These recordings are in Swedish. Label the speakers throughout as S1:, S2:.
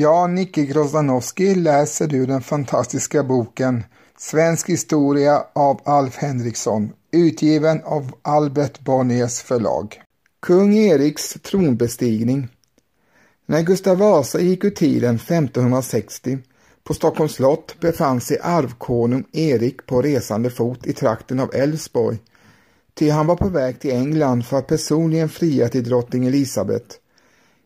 S1: Ja, Nicke Grozdanowski läser du den fantastiska boken Svensk historia av Alf Henriksson, utgiven av Albert Bonniers förlag. Kung Eriks tronbestigning När Gustav Vasa gick ur tiden 1560 på Stockholms slott befann sig arvkonung Erik på resande fot i trakten av Älvsborg, ty han var på väg till England för att personligen fria till drottning Elisabet.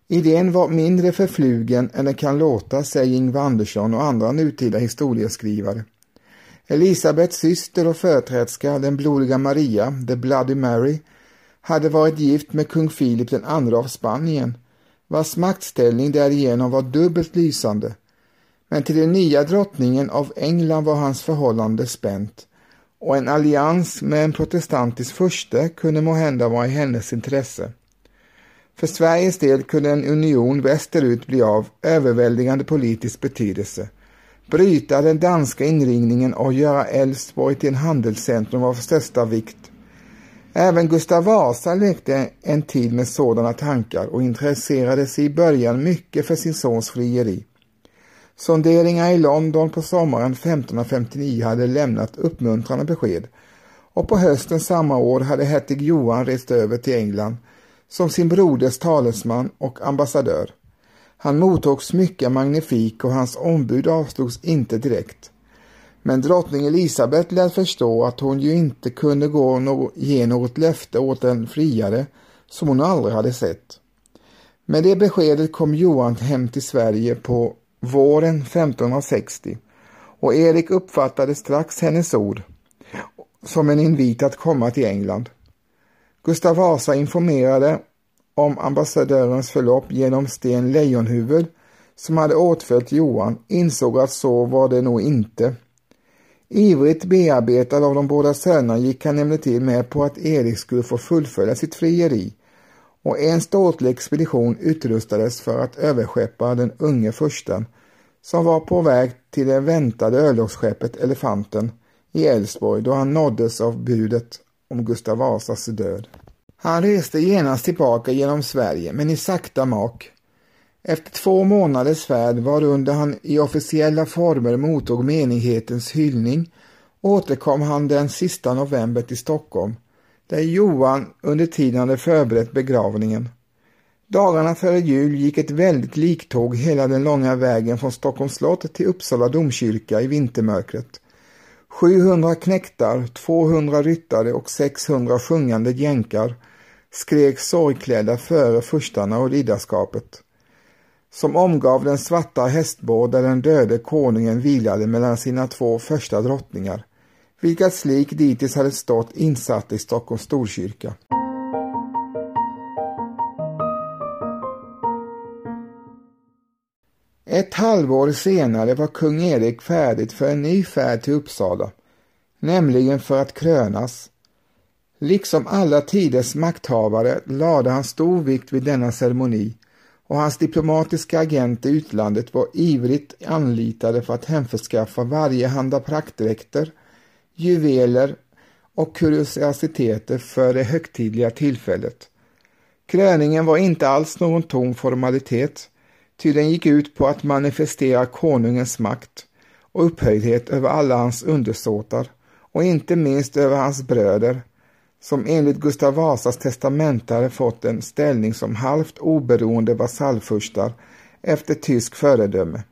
S1: Idén var mindre förflugen än den kan låta, säger Ingvar Andersson och andra nutida historieskrivare. Elisabets syster och företrädska, den blodiga Maria, the Bloody Mary, hade varit gift med kung Filip den andra av Spanien, vars maktställning därigenom var dubbelt lysande. Men till den nya drottningen av England var hans förhållande spänt och en allians med en protestantisk furste kunde måhända vara i hennes intresse. För Sveriges del kunde en union västerut bli av överväldigande politisk betydelse, bryta den danska inringningen och göra Älvsborg till en handelscentrum av största vikt. Även Gustav Vasa lekte en tid med sådana tankar och intresserade sig i början mycket för sin sons frieri. Sonderingar i London på sommaren 1559 hade lämnat uppmuntrande besked och på hösten samma år hade hertig Johan rest över till England som sin broders talesman och ambassadör. Han mottogs mycket magnifik och hans ombud avslogs inte direkt. Men drottning Elisabet lät förstå att hon ju inte kunde gå no ge något löfte åt en friare som hon aldrig hade sett. Med det beskedet kom Johan hem till Sverige på våren 1560 och Erik uppfattade strax hennes ord som en invit att komma till England. Gustav Vasa informerade om ambassadörens förlopp genom Sten Lejonhuvud som hade åtföljt Johan insåg att så var det nog inte. Ivrigt bearbetad av de båda sönerna gick han emellertid med på att Erik skulle få fullfölja sitt frieri och en ståtlig expedition utrustades för att överskeppa den unge fursten som var på väg till det väntade örlogsskeppet Elefanten i Älvsborg då han nåddes av budet om Gustav Vasas död. Han reste genast tillbaka genom Sverige, men i sakta mak. Efter två månaders färd varunder han i officiella former mottog menighetens hyllning återkom han den sista november till Stockholm, där Johan under tiden hade förberett begravningen. Dagarna före jul gick ett väldigt liktåg hela den långa vägen från Stockholms slott till Uppsala domkyrka i vintermörkret. 700 knektar, 200 ryttare och 600 sjungande jänkar skrek sorgklädda före furstarna och riddarskapet, som omgav den svarta hästbår där den döde konungen vilade mellan sina två första drottningar, vilkas lik dittills hade stått insatt i Stockholms Storkyrka. Ett halvår senare var kung Erik färdigt för en ny färd till Uppsala, nämligen för att krönas Liksom alla tiders makthavare lade han stor vikt vid denna ceremoni och hans diplomatiska agenter i utlandet var ivrigt anlitade för att hemförskaffa varje handa praktdräkter, juveler och kuriositeter för det högtidliga tillfället. Kröningen var inte alls någon tom formalitet, ty den gick ut på att manifestera konungens makt och upphöjdhet över alla hans undersåtar och inte minst över hans bröder, som enligt Gustav Vasas testamentare fått en ställning som halvt oberoende vasallfurstar efter tysk föredöme.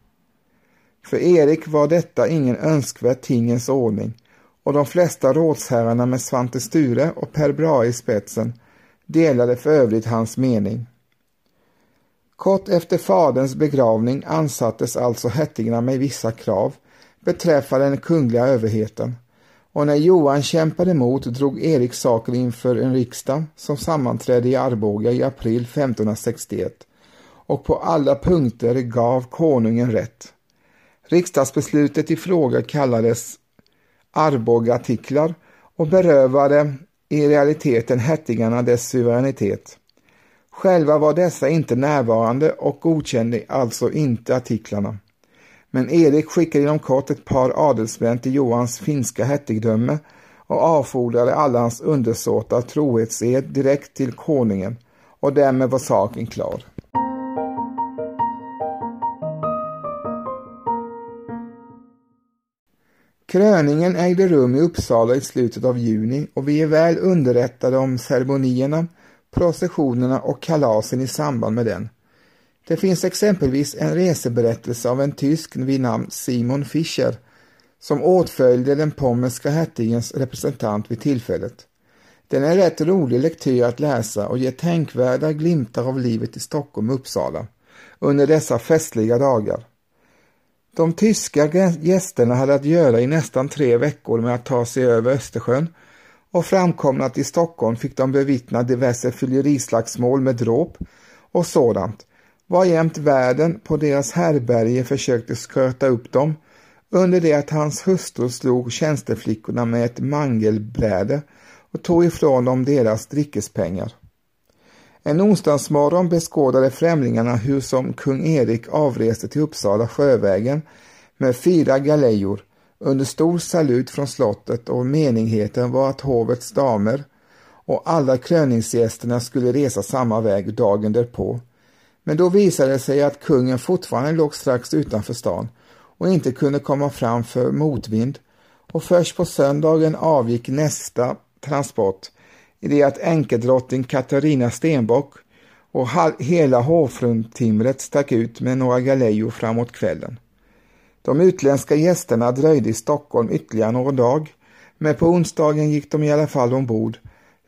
S1: För Erik var detta ingen önskvärd tingens ordning och de flesta rådsherrarna med Svante Sture och Per Brahe i spetsen delade för övrigt hans mening. Kort efter faderns begravning ansattes alltså hertigarna med vissa krav beträffande den kungliga överheten och när Johan kämpade emot drog Erik saken inför en riksdag som sammanträdde i Arboga i april 1561 och på alla punkter gav konungen rätt. Riksdagsbeslutet i fråga kallades Arbogaartiklar och berövade i realiteten hertigarna dess suveränitet. Själva var dessa inte närvarande och godkände alltså inte artiklarna. Men Erik skickade inom kort ett par adelsmän till Johans finska hertigdöme och avfordrade alla hans undersåtar trohetsed direkt till konungen och därmed var saken klar. Kröningen ägde rum i Uppsala i slutet av juni och vi är väl underrättade om ceremonierna processionerna och kalasen i samband med den. Det finns exempelvis en reseberättelse av en tysk vid namn Simon Fischer som åtföljde den pommerska hertigens representant vid tillfället. Den är rätt rolig lektyr att läsa och ger tänkvärda glimtar av livet i Stockholm och Uppsala under dessa festliga dagar. De tyska gästerna hade att göra i nästan tre veckor med att ta sig över Östersjön och framkomna till Stockholm fick de bevittna diverse fyllerislagsmål med dråp och sådant, varjämt värden på deras härberge försökte sköta upp dem under det att hans hustru slog tjänsteflickorna med ett mangelbräde och tog ifrån dem deras drickespengar. En onsdagsmorgon beskådade främlingarna hur som kung Erik avreste till Uppsala sjövägen med fyra galejor under stor salut från slottet och menigheten var att hovets damer och alla kröningsgästerna skulle resa samma väg dagen därpå. Men då visade det sig att kungen fortfarande låg strax utanför stan och inte kunde komma fram för motvind och först på söndagen avgick nästa transport i det att änkedrottning Katarina Stenbock och hela hovfruntimret stack ut med några galejor framåt kvällen. De utländska gästerna dröjde i Stockholm ytterligare någon dag, men på onsdagen gick de i alla fall ombord,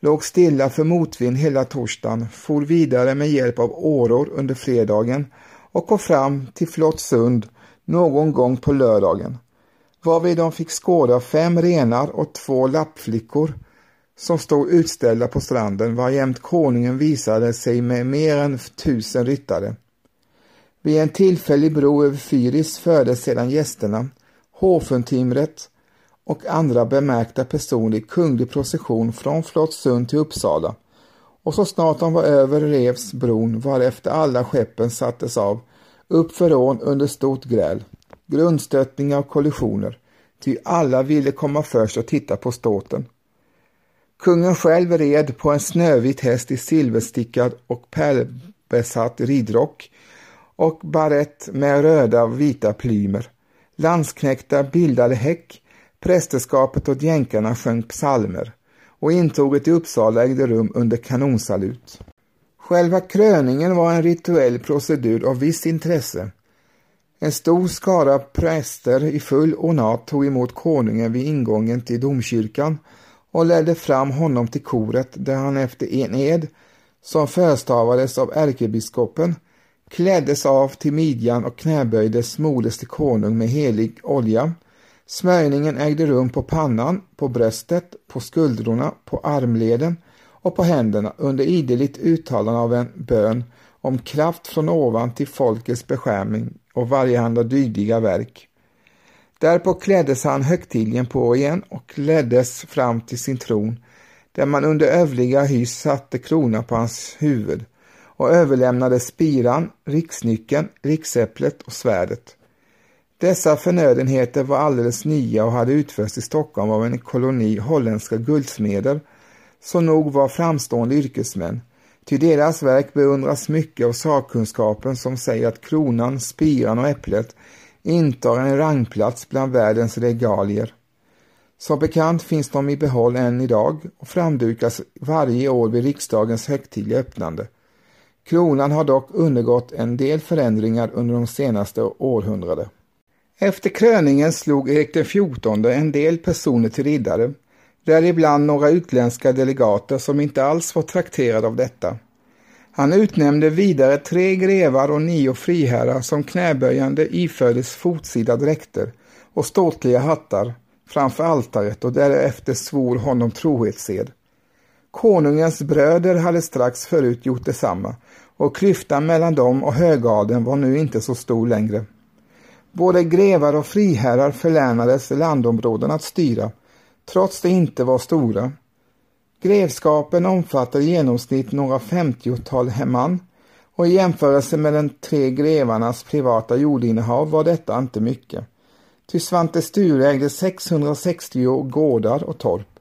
S1: låg stilla för motvind hela torsdagen, for vidare med hjälp av åror under fredagen och kom fram till Flottsund någon gång på lördagen, varvid de fick skåda fem renar och två lappflickor som stod utställda på stranden varjämt konungen visade sig med mer än tusen ryttare. Vid en tillfällig bro över Fyris fördes sedan gästerna, Håfuntimret och andra bemärkta personer i kunglig procession från Flottsund till Uppsala och så snart de var över revs bron varefter alla skeppen sattes av upp för ån under stort gräl, grundstötningar och kollisioner, ty alla ville komma först och titta på ståten. Kungen själv red på en snövit häst i silverstickad och pärlbesatt ridrock och barett med röda och vita plymer. Landsknäktar bildade häck, prästerskapet och jänkarna sjöng psalmer och intåget i Uppsala ägde rum under kanonsalut. Själva kröningen var en rituell procedur av visst intresse. En stor skara präster i full ornat tog emot konungen vid ingången till domkyrkan och ledde fram honom till koret där han efter en ed, som förstavades av ärkebiskopen, kläddes av till midjan och knäböjdes smordes till konung med helig olja. Smörjningen ägde rum på pannan, på bröstet, på skuldrorna, på armleden och på händerna under ideligt uttalande av en bön om kraft från ovan till folkets beskärmning och varjehanda dydiga verk. Därpå kläddes han högtidligen på igen och leddes fram till sin tron, där man under övliga hyss satte krona på hans huvud och överlämnade spiran, riksnyckeln, riksäpplet och svärdet. Dessa förnödenheter var alldeles nya och hade utförts i Stockholm av en koloni holländska guldsmeder som nog var framstående yrkesmän, ty deras verk beundras mycket av sakkunskapen som säger att kronan, spiran och äpplet intar en rangplats bland världens regalier. Som bekant finns de i behåll än idag och framdukas varje år vid riksdagens högtidliga öppnande. Kronan har dock undergått en del förändringar under de senaste århundraden. Efter kröningen slog Erik XIV en del personer till riddare, däribland några utländska delegater som inte alls var trakterade av detta. Han utnämnde vidare tre grevar och nio friherrar som knäböjande ifördes fotsida dräkter och ståtliga hattar framför altaret och därefter svor honom trohetsed. Konungens bröder hade strax förut gjort detsamma och klyftan mellan dem och högadeln var nu inte så stor längre. Både grevar och friherrar förlänades landområden att styra, trots det inte var stora. Grevskapen omfattar i genomsnitt några femtiotal man och i jämförelse med de tre grevarnas privata jordinnehav var detta inte mycket. Ty Svante Sture ägde 660 gårdar och torp.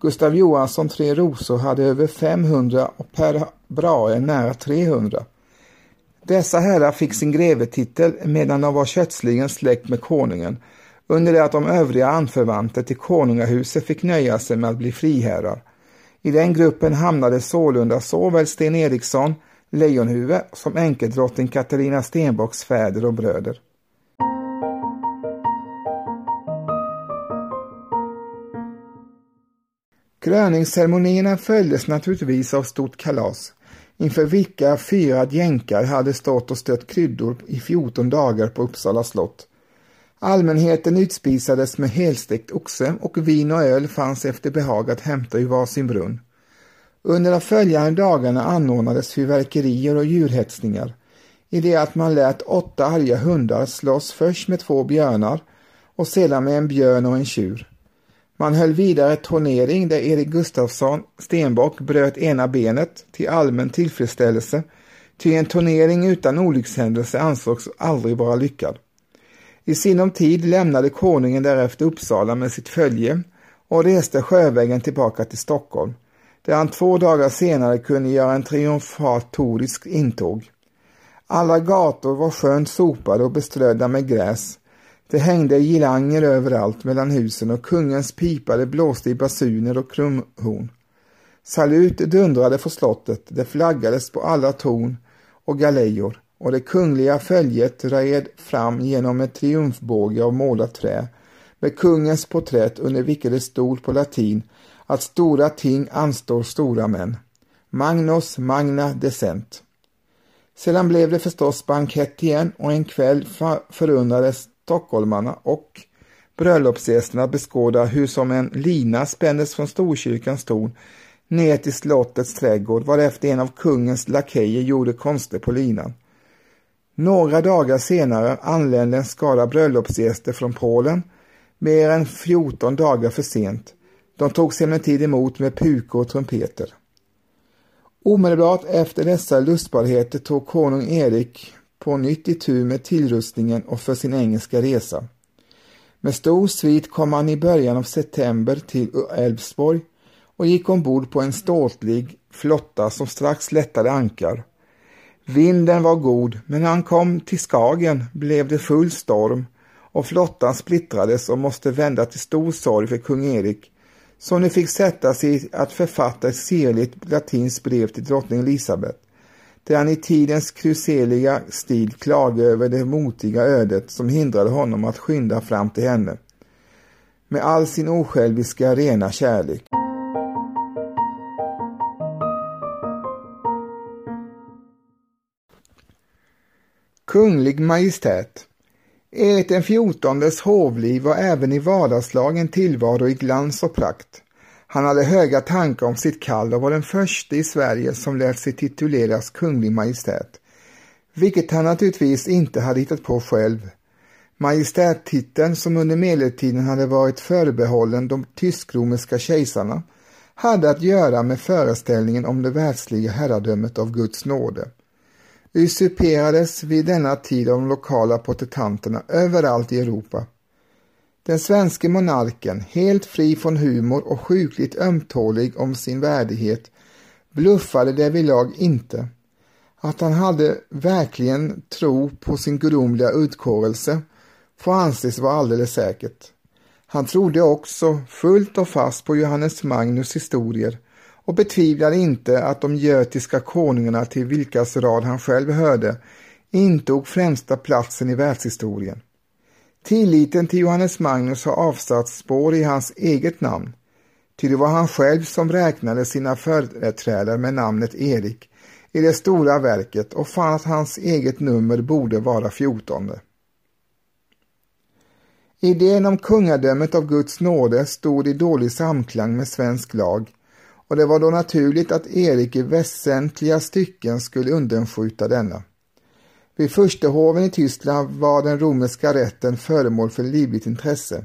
S1: Gustav Johansson Tre Rosor hade över 500 och Per Brahe nära 300. Dessa herrar fick sin grevetitel medan de var kötsligen släkt med konungen under det att de övriga anförvanter till konungahuset fick nöja sig med att bli friherrar. I den gruppen hamnade sålunda såväl Sten Eriksson, Lejonhuvud som enkeldrottning Katarina Stenbocks fäder och bröder. Kröningsceremonierna följdes naturligtvis av stort kalas, inför vilka fyra jänkar hade stått och stött kryddor i 14 dagar på Uppsala slott. Allmänheten utspisades med helstekt oxe och vin och öl fanns efter behag att hämta i varsin brunn. Under de följande dagarna anordnades fyrverkerier och djurhetsningar i det att man lät åtta arga hundar slåss först med två björnar och sedan med en björn och en tjur. Man höll vidare turnering där Erik Gustafsson Stenbock bröt ena benet till allmän tillfredsställelse, ty en turnering utan olyckshändelse ansågs aldrig vara lyckad. I sinom tid lämnade konungen därefter Uppsala med sitt följe och reste sjövägen tillbaka till Stockholm, där han två dagar senare kunde göra en triumfatorisk intåg. Alla gator var skönt sopade och beströdda med gräs. Det hängde girlanger överallt mellan husen och kungens pipare blåste i basuner och krumhorn. Salut dundrade från slottet, det flaggades på alla torn och galejor och det kungliga följet red fram genom ett triumfbåge av målat trä med kungens porträtt under vilket det stod på latin att stora ting anstår stora män. Magnus magna decent. Sedan blev det förstås bankett igen och en kväll förundrades stockholmarna och bröllopsgästerna beskåda hur som en lina spändes från Storkyrkans torn ner till slottets trädgård varefter en av kungens lakejer gjorde konster på linan. Några dagar senare anlände en skara bröllopsgäster från Polen, mer än 14 dagar för sent. De togs emellertid emot med pukor och trumpeter. Omedelbart efter dessa lustbarheter tog konung Erik på nytt i tur med tillrustningen och för sin engelska resa. Med stor svit kom han i början av september till Älvsborg och gick ombord på en ståtlig flotta som strax lättade ankar. Vinden var god, men när han kom till Skagen blev det full storm och flottan splittrades och måste vända till stor sorg för kung Erik, som nu fick sätta sig att författa ett sirligt latinskt brev till drottning Elisabet, där han i tidens kruseliga stil klagade över det motiga ödet som hindrade honom att skynda fram till henne, med all sin osjälviska rena kärlek. Kunglig Majestät Erik den fjortondes hovliv var även i vardagslagen tillvaro i glans och prakt. Han hade höga tankar om sitt kall och var den första i Sverige som lät sig tituleras Kunglig Majestät, vilket han naturligtvis inte hade hittat på själv. Majestättiteln som under medeltiden hade varit förbehållen de tysk-romerska kejsarna hade att göra med föreställningen om det världsliga herradömet av Guds nåde usurperades vid denna tid av de lokala protestanterna överallt i Europa. Den svenske monarken, helt fri från humor och sjukligt ömtålig om sin värdighet, bluffade därvidlag inte. Att han hade verkligen tro på sin gudomliga utkårelse får anses vara alldeles säkert. Han trodde också fullt och fast på Johannes Magnus historier och betvivlade inte att de götiska konungarna till vilkas rad han själv hörde intog främsta platsen i världshistorien. Tilliten till Johannes Magnus har avsatt spår i hans eget namn, ty det var han själv som räknade sina företrädare med namnet Erik i det stora verket och fann att hans eget nummer borde vara fjortonde. Idén om kungadömet av Guds nåde stod i dålig samklang med svensk lag och det var då naturligt att Erik i väsentliga stycken skulle undanskjuta denna. Vid furstehoven i Tyskland var den romerska rätten föremål för livligt intresse.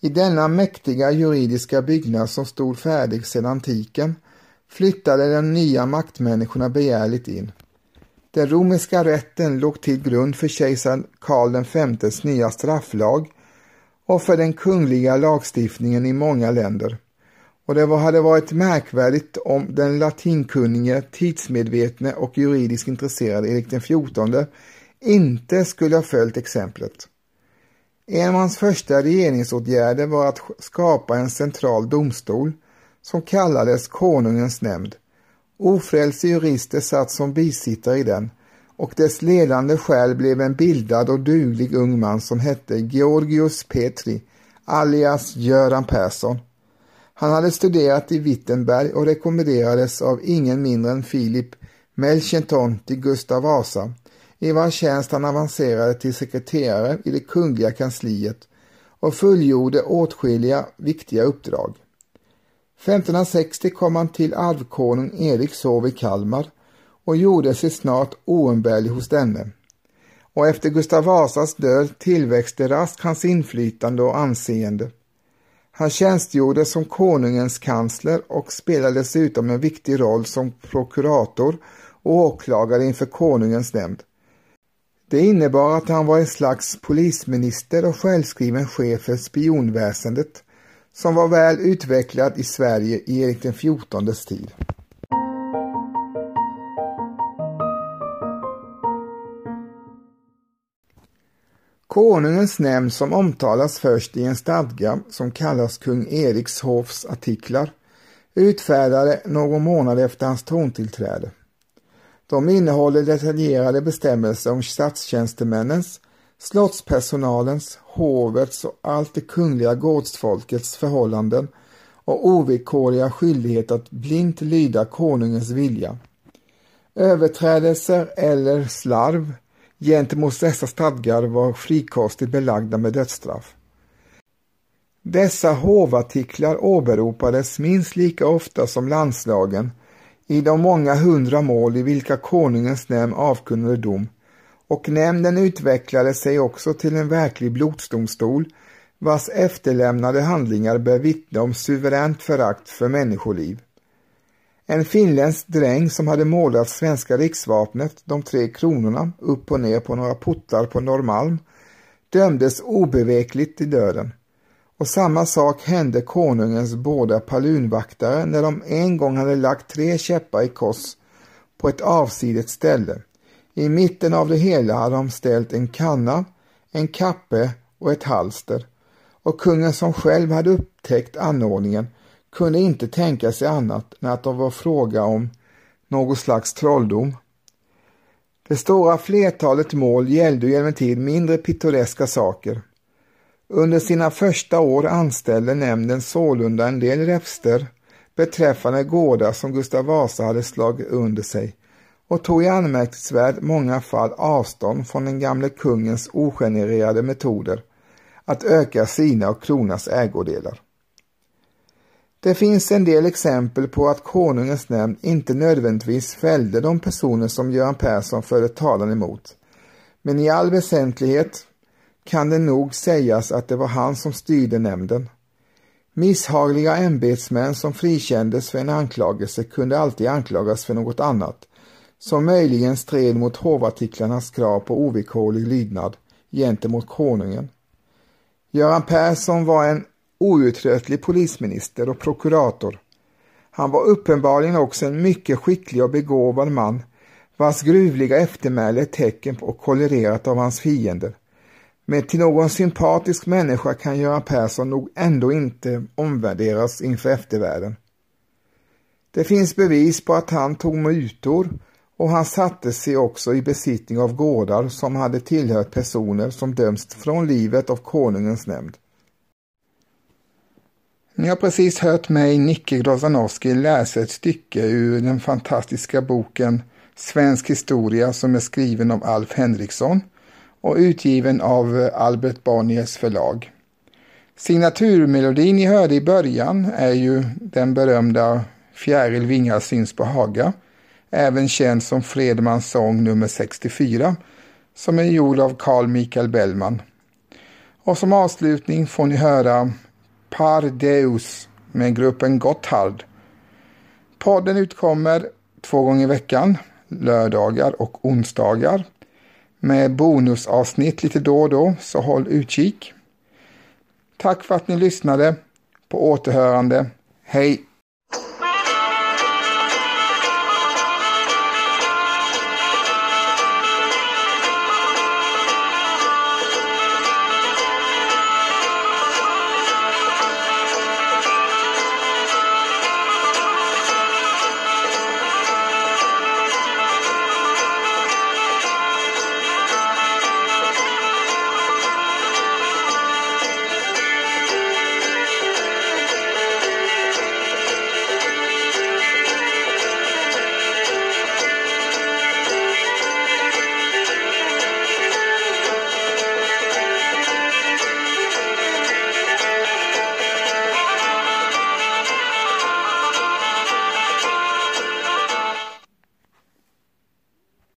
S1: I denna mäktiga juridiska byggnad som stod färdig sedan antiken flyttade de nya maktmänniskorna begärligt in. Den romerska rätten låg till grund för kejsar Karl Vs nya strafflag och för den kungliga lagstiftningen i många länder och det hade varit märkvärdigt om den latinkunnige, tidsmedvetne och juridiskt intresserade Erik XIV inte skulle ha följt exemplet. En av hans första regeringsåtgärder var att skapa en central domstol som kallades Konungens nämnd. Ofrälse jurister satt som bisittare i den och dess ledande själ blev en bildad och duglig ung man som hette Georgius Petri, alias Göran Persson. Han hade studerat i Wittenberg och rekommenderades av ingen mindre än Filip Melchenton till Gustav Vasa, i vars tjänst han avancerade till sekreterare i det kungliga kansliet och fullgjorde åtskilliga viktiga uppdrag. 1560 kom han till arvkonung Erik Sov i Kalmar och gjorde sig snart oumbärlig hos denne. Och efter Gustav Vasas död tillväxte raskt hans inflytande och anseende. Han tjänstgjorde som konungens kansler och spelade dessutom en viktig roll som prokurator och åklagare inför konungens nämnd. Det innebar att han var en slags polisminister och självskriven chef för spionväsendet som var väl utvecklad i Sverige i Erik XIVs tid. Konungens nämnd som omtalas först i en stadga som kallas kung Eriks hovs artiklar utfärdade någon månad efter hans trontillträde. De innehåller detaljerade bestämmelser om statstjänstemännens, slottspersonalens, hovets och allt det kungliga gårdsfolkets förhållanden och ovillkorliga skyldighet att blint lyda konungens vilja. Överträdelser eller slarv gentemot dessa stadgar var frikostigt belagda med dödsstraff. Dessa hovartiklar åberopades minst lika ofta som landslagen i de många hundra mål i vilka konungens nämnd avkunnade dom och nämnden utvecklade sig också till en verklig blodsdomstol vars efterlämnade handlingar bör vittna om suveränt förakt för människoliv. En finländsk dräng som hade målat svenska riksvapnet, de tre kronorna, upp och ner på några portar på Norrmalm, dömdes obevekligt till döden. Och samma sak hände konungens båda palunvaktare när de en gång hade lagt tre käppar i kors på ett avsidigt ställe. I mitten av det hela hade de ställt en kanna, en kappe och ett halster. Och kungen som själv hade upptäckt anordningen kunde inte tänka sig annat än att det var fråga om något slags trolldom. Det stora flertalet mål gällde ju emellertid mindre pittoreska saker. Under sina första år anställde nämnden sålunda en del räfster beträffande gårdar som Gustav Vasa hade slagit under sig och tog i anmärkningsvärt många fall avstånd från den gamle kungens ogenererade metoder att öka sina och kronas ägodelar. Det finns en del exempel på att konungens nämnd inte nödvändigtvis fällde de personer som Göran Persson förde talan emot. Men i all väsentlighet kan det nog sägas att det var han som styrde nämnden. Misshagliga ämbetsmän som frikändes för en anklagelse kunde alltid anklagas för något annat, som möjligen stred mot hovartiklarnas krav på ovillkorlig lydnad gentemot konungen. Göran Persson var en outtröttlig polisminister och prokurator. Han var uppenbarligen också en mycket skicklig och begåvad man vars gruvliga eftermäle är tecken på kolererat av hans fiender. Men till någon sympatisk människa kan Göran Persson nog ändå inte omvärderas inför eftervärlden. Det finns bevis på att han tog mutor och han satte sig också i besittning av gårdar som hade tillhört personer som dömts från livet av konungens nämnd. Ni har precis hört mig, Nicke Grozanowski, läsa ett stycke ur den fantastiska boken Svensk historia som är skriven av Alf Henriksson och utgiven av Albert Bonniers förlag. Signaturmelodin ni hörde i början är ju den berömda Fjäril vingar syns på Haga, även känd som Fredmans sång nummer 64, som är gjord av Carl Michael Bellman. Och som avslutning får ni höra Par Deus med gruppen Gotthard. Podden utkommer två gånger i veckan, lördagar och onsdagar med bonusavsnitt lite då och då, så håll utkik. Tack för att ni lyssnade. På återhörande. Hej!